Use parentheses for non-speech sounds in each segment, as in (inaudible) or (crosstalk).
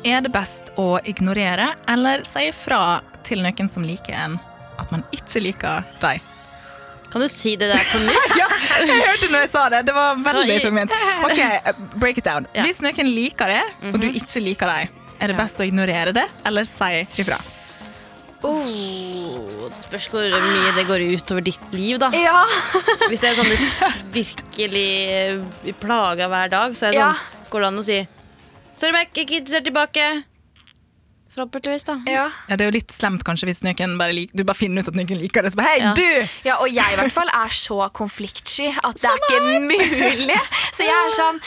Er det best å ignorere eller si fra til noen som liker en, at man ikke liker deg? Kan du si det der på nytt? (laughs) Ja, jeg hørte når jeg sa det. Det var veldig tungvint. Ok, break it down. Ja. Hvis noen liker det, og du ikke liker deg, er det best å ignorere det eller si ifra? Oh, spørs hvor mye det går utover ditt liv, da. Ja. (laughs) Hvis det er sånn du virkelig blir plaga hver dag, så er det sånn, går det an å si Sorry, Mac, ikke interessert tilbake. Forhåpentligvis, da. ja. Ja, det er jo litt slemt kanskje hvis bare lik, du bare finner ut at noen liker det. Så bare, hei, Ja. du! Ja, og jeg i hvert fall er så konfliktsky at det er ikke (laughs) mulig. Så jeg er sånn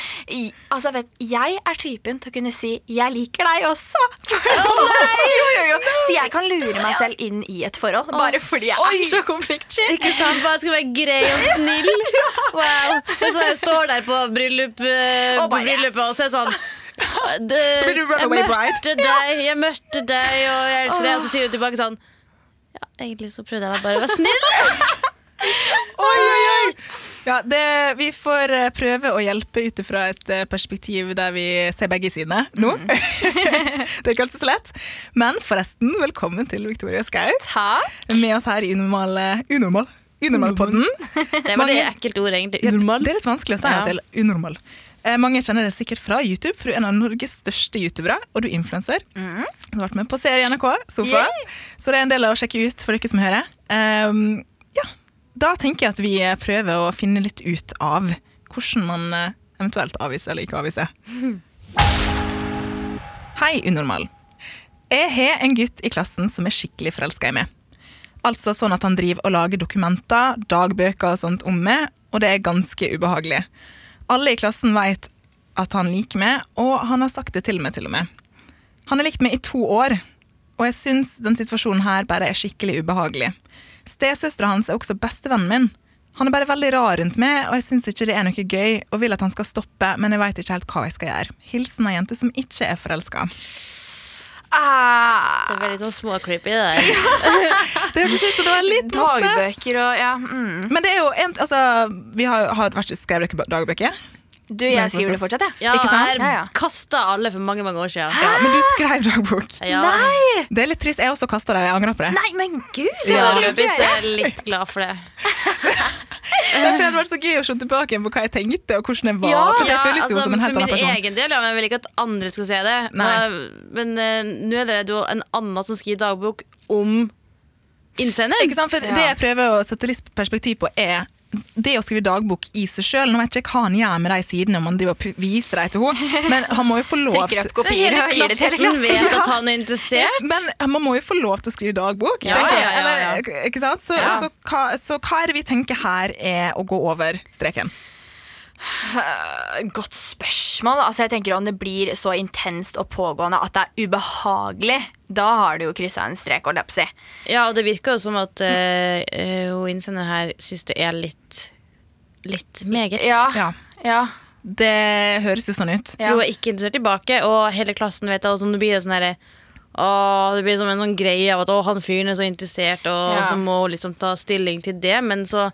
Altså, vet Jeg er typen til å kunne si 'jeg liker deg også'. (laughs) jo, jo, jo. Så jeg kan lure meg selv inn i et forhold bare fordi jeg er så konfliktsky. Ikke sant? Bare skal være grei og snill. (laughs) Wow. Og så jeg står der på bryllup, Og på bryllupet og så er sånn (laughs) det, jeg bride. møtte deg, jeg møtte deg, og jeg elsker deg. Og så sier du tilbake sånn Ja, egentlig så prøvde jeg bare å være snill. (laughs) Oi, oi, oi! Ja, det, vi får eh, prøve å hjelpe ut fra et eh, perspektiv der vi ser begge sidene nå. (laughs) det er ikke alltid så lett. Men forresten, velkommen til Victoria Skau. Med oss her i unormal, unormal, unormalpodden. Det var Mange- det ekkelt ord, egentlig. Ja, Unormal. Det er litt vanskelig å si Ja. til. Unormal. Eh, mange kjenner det sikkert fra YouTube, for du er en av Norges største youtubere, og du er influenser. Du har vært med på serie NRK, Sofa, så det er en del å sjekke ut for dere som hører. Um, ja, da tenker jeg at vi prøver å finne litt ut av hvordan man eh, eventuelt avviser eller ikke avviser. (laughs) Hei, Unormal. Jeg har en gutt i klassen som er skikkelig forelska i meg. Altså sånn at han driver og lager dokumenter, dagbøker og sånt om meg, og det er ganske ubehagelig. Alle i klassen vet at han liker meg, og han har sagt det til meg til og med. Han har likt meg i to år, og jeg syns den situasjonen her bare er skikkelig ubehagelig. Stesøstera hans er også bestevennen min. Han er bare veldig rar rundt meg, og jeg syns ikke det er noe gøy, og vil at han skal stoppe, men jeg veit ikke helt hva jeg skal gjøre. Hilsen ei jente som ikke er forelska. Ah, Det ble litt sånn småcreepy, det der. (laughs) Det hørtes ut som det var litt masse. dagbøker og ja. Mm. Men det er jo en, altså, vi har, har vært skrevet dere dagbøker. Du, jeg skriver det fortsatt, jeg. Ja, Ikke sant? jeg Ja, ja. kasta alle for mange mange år siden. Ja, men du skrev dagbok. Ja. Nei! Det er litt trist. Jeg også kasta det. Jeg angrer på det. Nei, men gud! Ja. jeg er litt glad for det. (laughs) (laughs) Derfor hadde vært så gøy å se tilbake på hva jeg tenkte, og hvordan jeg var. Ja, for det Ja, føles jo altså, som en helt annen person. for min egen del, ja, men jeg vil ikke at andre skal se det. Nei. Men uh, nå er det jo en annen som skriver dagbok om innsender. Ikke sant? For Ja. Det jeg prøver å sette litt perspektiv på, er det å skrive dagbok i seg sjøl. Nå vet jeg ikke hva han gjør med de sidene, om han driver og viser dem til henne, men han må jo få lov Trykker opp kopier og gir det til hele klassen Vet ja. at han er interessert. men man må jo få lov til å skrive dagbok. Ja, tenker jeg. ja, ja, ja. Eller, ikke sant? Så, Ja. så, hva, så hva er det vi tenker her er å gå over streken? (sighs) Godt spørsmål. Altså, jeg tenker Om det blir så intenst og pågående at det er ubehagelig, da har du jo kryssa en strek. Og si. Ja, og det virker jo som at uh, hun innsender her syns det er litt Litt meget. Ja. Ja, ja. det høres jo sånn ut. Ja. Hun er ikke interessert tilbake, og hele klassen vet det. Og nå blir det sånn herre Åh, det blir som en sånn greie av at å, han fyren er så interessert, og Ja. så må hun liksom ta stilling til det. Men så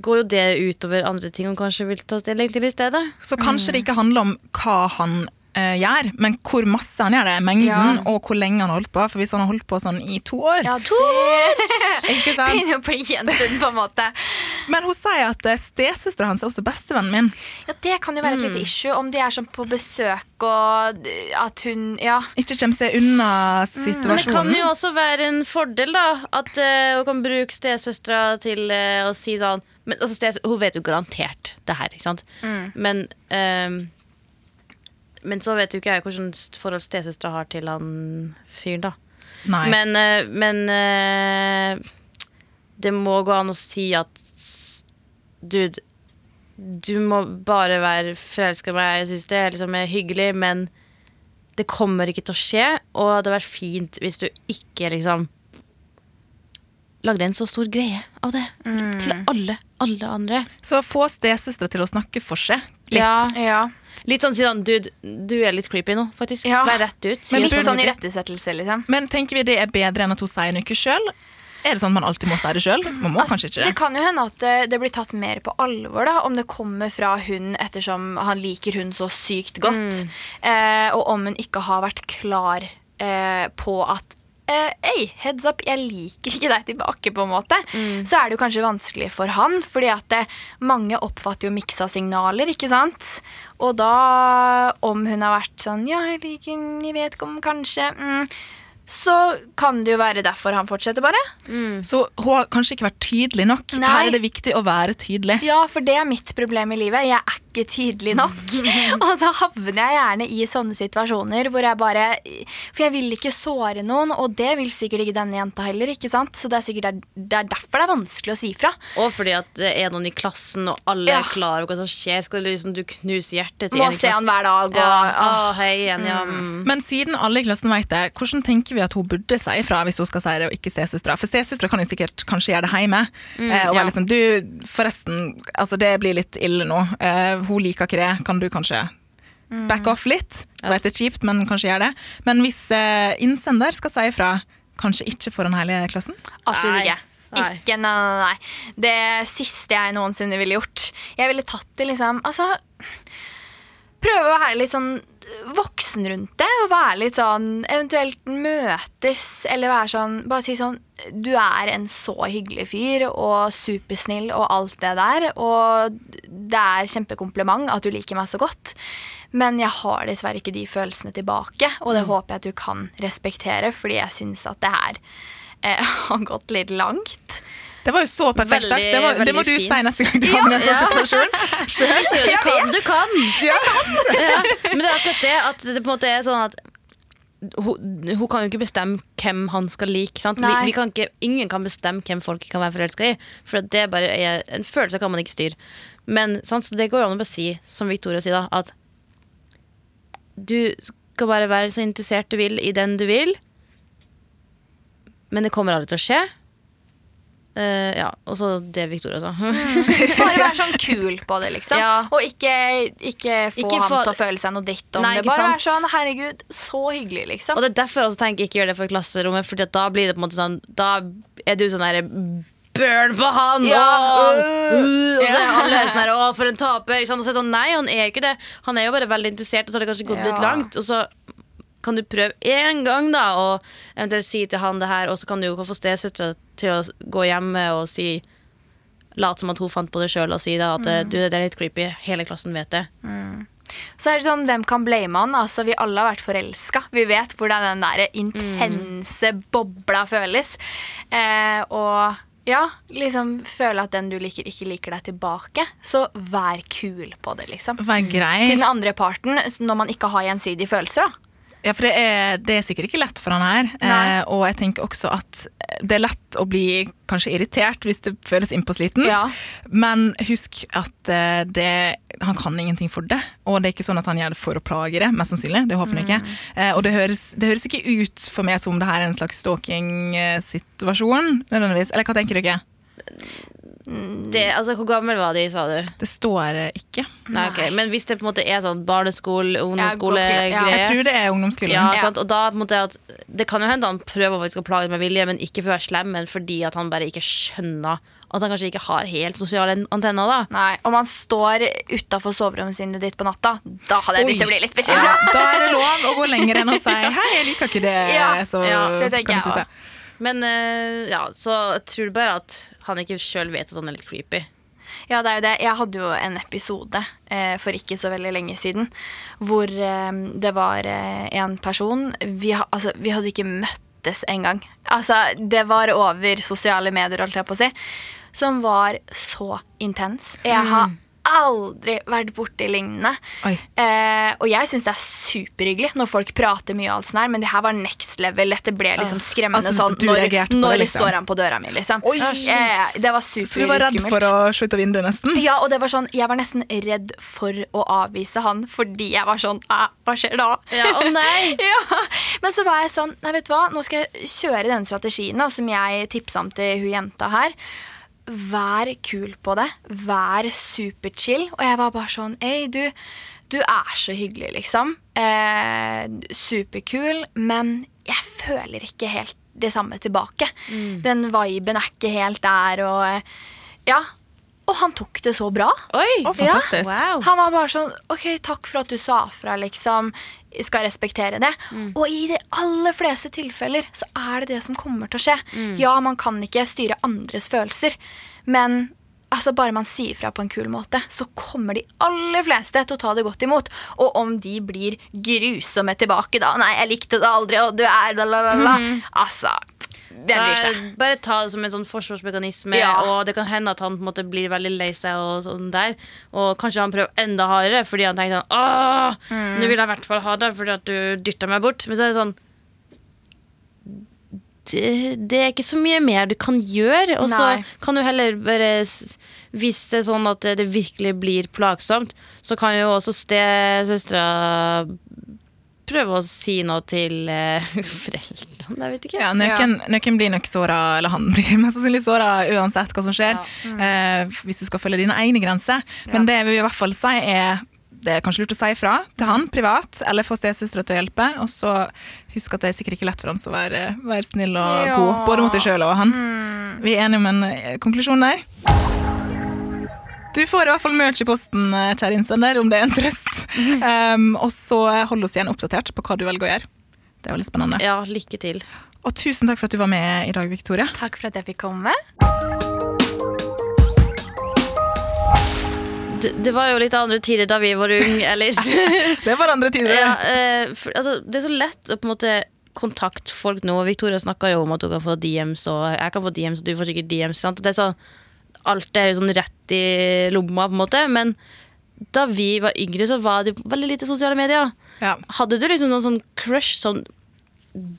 går jo det utover andre ting hun kanskje vil ta stilling til i stedet. Så kanskje det ikke handler om hva han uh, gjør, men hvor masse han gjør det, mengden, Ja. og hvor lenge han har holdt på. For hvis han har holdt på sånn i to år, Ja, to (laughs) ikke sant? begynner å bli en stund, på en måte. Men hun sier at eh, stesøstera hans er også bestevennen min. Ja, Det kan jo være et lite issue om de er sånn på besøk og at hun Ja. Ikke kommer seg unna situasjonen Men det kan jo også være en fordel, da. At uh, hun kan bruke stesøstera til uh, å si sånn men, altså, Hun vet jo garantert det her, ikke sant? Men um, Men så vet jo ikke jeg hvilket forhold stesøstera har til han fyren, da. Nei. Men, uh, men uh, det må gå an å si at Dude, du må bare være forelska i meg. Jeg syns det er liksom hyggelig, men det kommer ikke til å skje, og det hadde vært fint hvis du ikke liksom lagde en så stor greie av det til alle, alle andre. Så få stesøstera til å snakke for seg. Litt. Ja, Ja. litt sånn si sånn, dude, du er litt creepy nå, faktisk. Ja. Vær rett ut. Si Men Litt sånn creepy. irettesettelse, liksom. Men tenker vi det er bedre enn at hun sier noe sjøl? Er det sånn at man alltid må si det sjøl? Man må Altså, kanskje ikke det det. kan jo hende at eh, det blir tatt mer på alvor da, om det kommer fra hun ettersom han liker hun så sykt godt. Eh, og om hun ikke har vært klar eh, på at eh, Ei, heads up, jeg liker ikke deg tilbake, på en måte. Så er det jo kanskje vanskelig for han, fordi at det, mange oppfatter jo miksa signaler, ikke sant? Og da, om hun har vært sånn Ja, jeg liker Jeg vet ikke om kanskje mm, Så kan det jo være derfor han fortsetter, bare. Så hun har kanskje ikke vært tydelig nok. Nei. Her er det viktig å være tydelig. Ja, for det er mitt problem i livet. Jeg er ikke tydelig nok. (laughs) og da havner jeg gjerne i sånne situasjoner hvor jeg bare For jeg vil ikke såre noen, og det vil sikkert ikke denne jenta heller. ikke sant? Så det er sikkert der, det er derfor det er vanskelig å si fra. Og fordi at det er noen i klassen, og alle Ja. er klar over hva som skjer. Skal du liksom du knuse hjertet til Må en i klassen? Må se han hver dag. Og, Ja. Å, hei igjen, ja. Mm. Men siden alle i klassen vet det, hvordan tenker vi at hun burde si ifra hvis hun skal si det, og ikke stesøstera? For stesøstera kan jo sikkert kanskje gjøre det hjemme. Mm, og ja. være litt sånn Du, forresten, altså det blir litt ille nå. Eh, hun liker ikke det. Kan du kanskje back off litt? Jeg vet det er kjipt, men kanskje gjør det. Men hvis eh, innsender skal si ifra, kanskje ikke foran hele klassen? Absolutt ikke. Nei. Ikke, nei, nei, nei. Det siste jeg noensinne ville gjort. Jeg ville tatt det liksom Altså Prøve å være litt sånn voksen rundt det. Og være litt sånn Eventuelt møtes, eller være sånn Bare si sånn Du er en så hyggelig fyr og supersnill og alt det der. Og det er kjempekompliment at du liker meg så godt. Men jeg har dessverre ikke de følelsene tilbake, og det håper jeg at du kan respektere, fordi jeg syns at det her eh, (laughs) har gått litt langt. Det var jo så perfekt sagt. Det, var, det må du du si fint. neste gang du havner i en sånn situasjon. Du kan, du kan! Ja. Ja. Men det er akkurat det at det på en måte er sånn at hun, hun kan jo ikke bestemme hvem han skal like. Sant? Vi, vi kan ikke, ingen kan bestemme hvem folk kan være forelska i. For det bare er, En følelse kan man ikke styre. Men sant? Så det går jo an å bare si, som Victoria sier, da, at du skal bare være så interessert du vil i den du vil. Men det kommer aldri til å skje. Eh, ja, Og så det Victoria sa. (laughs) Bare være sånn kul på det, liksom. Ja. Og ikke, ikke få Ikke ham for... til å føle seg noe dritt om Nei, det. Bare sant? være sånn 'herregud, så hyggelig', liksom. Og det er derfor jeg også tenker ikke gjør det for klasserommet, Fordi da blir det på en måte sånn Da er du sånn derre Burn på han! Ja. Åh, uh, og så er alle sånn her, Å, for en taper! Og så er det sånn, Nei, han er ikke det. Han er jo bare veldig interessert, og så har det kanskje gått litt langt. Og så kan du prøve én gang, da, og eventuelt si til han det her, og så kan du jo få stesøstera til å gå hjemme og si Late som at hun fant på det sjøl, og si da at Mm. du, det er litt creepy. Hele klassen vet det. Så er det sånn, hvem kan blame han? Altså, vi alle har vært forelska. Vi vet hvordan den der intense bobla føles. Eh, og ja, liksom føle at den du liker, ikke liker deg tilbake. Så vær kul på det, liksom. Vær grei. Til den andre parten, når man ikke har gjensidige følelser, da. Ja, for det er, det er sikkert ikke lett for han her. Eh, og jeg tenker også at det er lett å bli kanskje irritert hvis det føles innpåslitent. Ja. Men husk at eh, det, han kan ingenting for det. Og det er ikke sånn at han gjør det for å plage det, mest sannsynlig. Det håper han ikke. Mm. Eh, og det høres, det høres ikke ut for meg som det her er en slags stalking-situasjon. nødvendigvis. Eller hva tenker dere? Det. Altså, Hvor gammel var de, sa du? Det står ikke. Nei, okay. Men hvis det på en måte er sånn barneskole, Ja. ungdomsskole-greie Jeg tror det er ungdomsskolen. ja, Ja. sant? Og da på en måte at Det kan jo hende han prøver faktisk å plage med vilje, men ikke for å være slem, men fordi at han bare ikke skjønner At han kanskje ikke har helt sosiale antenner. da Nei, Om han står utafor soverommet ditt på natta, da hadde jeg begynt å bli litt Ja, da er det lov å gå lenger enn å si (laughs) 'hei, jeg liker ikke det'. Ja, så ja, det kan du jeg sitte. Men eh, ja, så jeg tror bare at han ikke sjøl vet at han er litt creepy. Ja, det er jo det. Jeg hadde jo en episode eh, for ikke så veldig lenge siden hvor eh, det var eh, en person vi, ha, altså, vi hadde ikke møttes engang. Altså, det var over sosiale medier, holdt jeg på å si. Som var så intens. Jeg har aldri vært borti lignende. Eh, og jeg syns det er superhyggelig når folk prater mye, og alt sånt her, men det her var next level. Dette ble liksom skremmende Altså, sånn Når, når, det, når liksom? står han på døra mi, liksom. Oi. Eh, det var Så du var redd skummelt. for å se ut av vinduet, nesten? Ja, og det var sånn, Jeg var nesten redd for å avvise han fordi jeg var sånn Hva skjer da? Ja, å nei! (laughs) ja. Men så var jeg sånn Nei, vet du hva, nå skal jeg kjøre den strategien da, som jeg tipsa om til hun jenta her. Vær kul på det. Vær superchill. Og jeg var bare sånn Ei, du, du er så hyggelig, liksom. Eh, superkul, men jeg føler ikke helt det samme tilbake. Den viben er ikke helt der, og eh, Ja. Og han tok det så bra. Oi! oh, fantastisk. Wow. Han var bare sånn OK, takk for at du sa fra, liksom. Jeg Skal respektere det. Og i de aller fleste tilfeller så er det det som kommer til å skje. Ja, man kan ikke styre andres følelser, men altså bare man sier fra på en kul måte, så kommer de aller fleste til å ta det godt imot. Og om de blir grusomme tilbake da Nei, jeg likte det aldri, og du er da, la, la, la. Altså, det bryr seg. Bare ta det som en sånn forsvarsmekanisme, Ja. og det kan hende at han måte blir veldig lei seg. Og sånn der Og kanskje han prøver enda hardere fordi han tenker sånn Åh, Mm. nå vil jeg i hvert fall ha det fordi at du dytta meg bort. Men så er det sånn det, det er ikke så mye mer du kan gjøre. Og så kan du heller bare Hvis det er sånn at det, det virkelig blir plagsomt, så kan jo også stesøstera prøve å si noe til uh, (laughs) foreldrene. Jeg vet ikke. Ja, Nøkken, nøkken blir nok såra, eller han blir (laughs) mest sannsynlig såra uansett hva som skjer. Eh, hvis du skal følge dine egne grenser. Men det vi i hvert fall si er det er kanskje lurt å si ifra til han privat, eller få stesøstera til å hjelpe. Og så husk at det er sikkert ikke lett for ham, å være, være snill og Ja. god, både mot deg sjøl og han. Vi er enige om en eh, konklusjon der. Du får i hvert fall merch i posten, eh, kjære innsender, om det er en trøst. Um, og så hold oss igjen oppdatert på hva du velger å gjøre. Det er veldig spennende. Ja, lykke til. Og tusen takk for at du var med i dag, Victoria. Takk for at jeg fikk komme. Det, det var jo litt andre tider da vi var unge, (laughs) Alice. (laughs) Det var andre tider. ja, eh, for, altså, det er så lett å på en måte kontakte folk nå. Victoria snakka jo om at hun kan få DMs, og jeg kan få DMs, og du får sikkert DMs. Sant? Det er sånn, alt er sånn rett i lomma, på en måte. Men da vi var yngre, så var det veldig lite sosiale medier. Ja. Hadde du liksom noen sånn crush som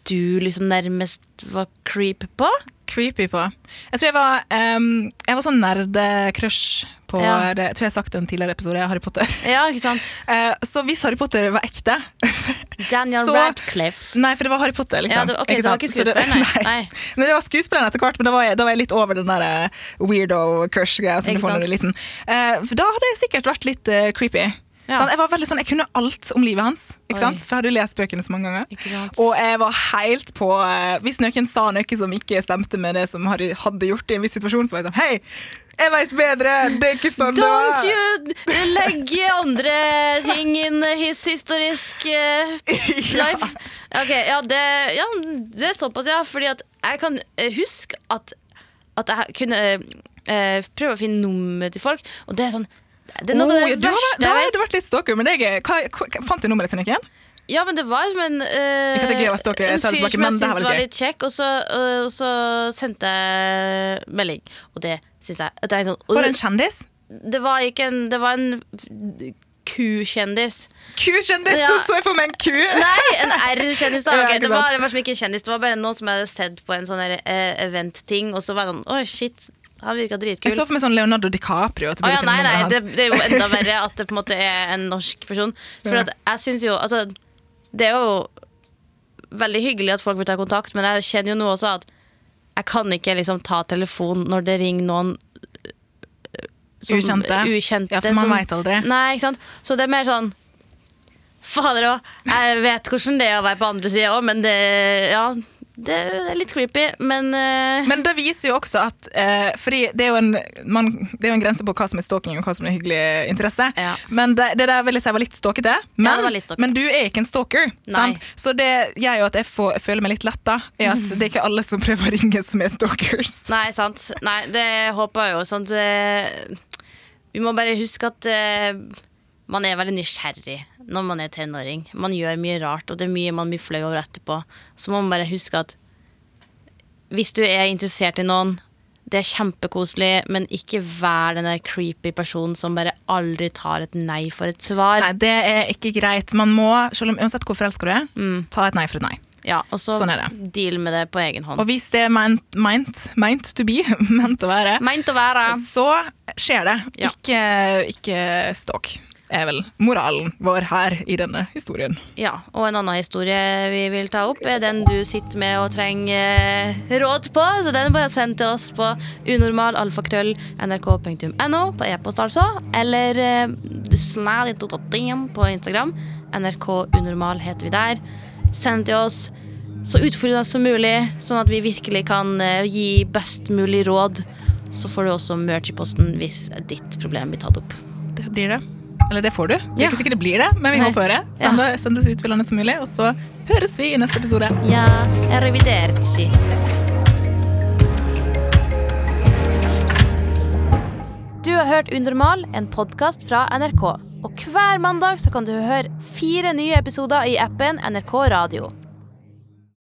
du liksom nærmest var creep på? Creepy på. Jeg tror jeg var, um, jeg var sånn nerdecrush på Ja. det, Jeg tror jeg har sagt en tidligere episode Harry Potter. (laughs) Ja, ikke sant? Uh, så hvis Harry Potter var ekte (laughs) Daniel Så- Radcliffe. Nei, for det var Harry Potter, liksom. Ja, det- ok, det var ikke skuespiller, (laughs) nei. nei. Men det var skuespilleren etter hvert, men da var jeg, da var jeg litt over den der eh, weirdo-crush-greia som du får når du er liten. Uh, for da hadde jeg sikkert vært litt uh, creepy. Ja. Sånn, Jeg var veldig sånn, jeg kunne alt om livet hans, ikke Oi. sant? for jeg hadde lest bøkene så mange ganger. Og jeg var helt på eh, Hvis noen sa noe som ikke stemte med det som Harry hadde gjort i en viss situasjon, så var jeg sånn Hei, jeg veit bedre! Det er ikke sånn Don't you legge andre ting in his historisk (laughs) uh, life. Ok, ja det, ja, det er såpass, ja. Fordi at jeg kan eh, huske at, at jeg kunne uh, prøve å finne nummer til folk, og det er sånn det er noe Oh, av det du har, verste da har du vært litt stalker, men jeg, hva, hva, fant du nummeret til igjen? Ja, men det var men, å være stalker, jeg En fyr tilbake, som jeg var syntes var litt kjekk, og så, uh, så sendte jeg melding. Og det syns jeg det er sånn, Var det en kjendis? Det var ikke en Det var en kukjendis. Ku-kjendis! Ja. Så så jeg for meg en ku! Nei, en R-kjendis. da (laughs) okay, det, var, det var som ikke en kjendis, det var bare noen som jeg hadde sett på en sånn eh, event-ting, og så var det sånn Oi, shit, han virka Jeg så for meg sånn Leonardo DiCaprio. At Å ja, nei, nei, det, det er jo enda verre at det på en måte er en norsk person. For Ja. jeg syns jo Altså, det er jo veldig hyggelig at folk vil ta kontakt, men jeg kjenner jo nå også at jeg kan ikke liksom ta telefonen når det ringer noen øh, som- Ukjente. ukjente Ja, for man veit vet aldri. Nei, ikke sant? Så det er mer sånn Fader òg. Jeg vet hvordan det er å være på andre sida òg, men det Ja, det er litt creepy, men, uh... Men det viser jo også at uh, Fordi det er, en, man, det er jo en grense på hva som er stalking og hva som er hyggelig interesse. Ja. Men det, det der vil jeg si var litt stalkete. Men, ja, litt men du er ikke en stalker. Sant? Så det gjør jo at jeg får, føler meg litt letta. Er at det er ikke alle som (laughs) prøver å ringe, som er stalkers. Nei, sant. Nei, det håper jeg jo. Sånn, at, vi må bare huske at man er veldig nysgjerrig når man er tenåring. Man gjør mye rart, og det er mye man blir flau over etterpå. Så må man bare huske at hvis du er interessert i noen, Det er kjempekoselig, men ikke vær den der creepy personen som bare aldri tar et nei for et svar. Nei, det er ikke greit. Man må, selv om uansett hvor forelska du er, ta et nei for et nei. Ja, og så Sånn deal med det på egen hånd. Og hvis det er meint, meint, meint to be, (laughs) ment å være, Meint å være. så skjer det. Ja. Ikke, ikke stalk, er vel moralen vår her i denne historien. Ja, og en annen historie vi vil ta opp, er den du sitter med og trenger eh, råd på. Så den bare send til oss på unormal.alfakrøll.nrk.no på e-post, altså. Eller snaditotatim på Instagram. NRK Unormal heter vi der. Send til oss så utfordrende som mulig, sånn at vi virkelig kan eh, gi best mulig råd. Så får du også merch i posten hvis ditt problem blir tatt opp. Det blir det. Eller det får du. Det er Ja. ikke sikkert det blir det, men vi Nei. håper det. Send, det. send det så utfyllende som mulig, og så høres vi i neste episode. Ja, arrivederci. Du har hørt Unormal, en podkast fra NRK. Og hver mandag så kan du høre fire nye episoder i appen NRK Radio.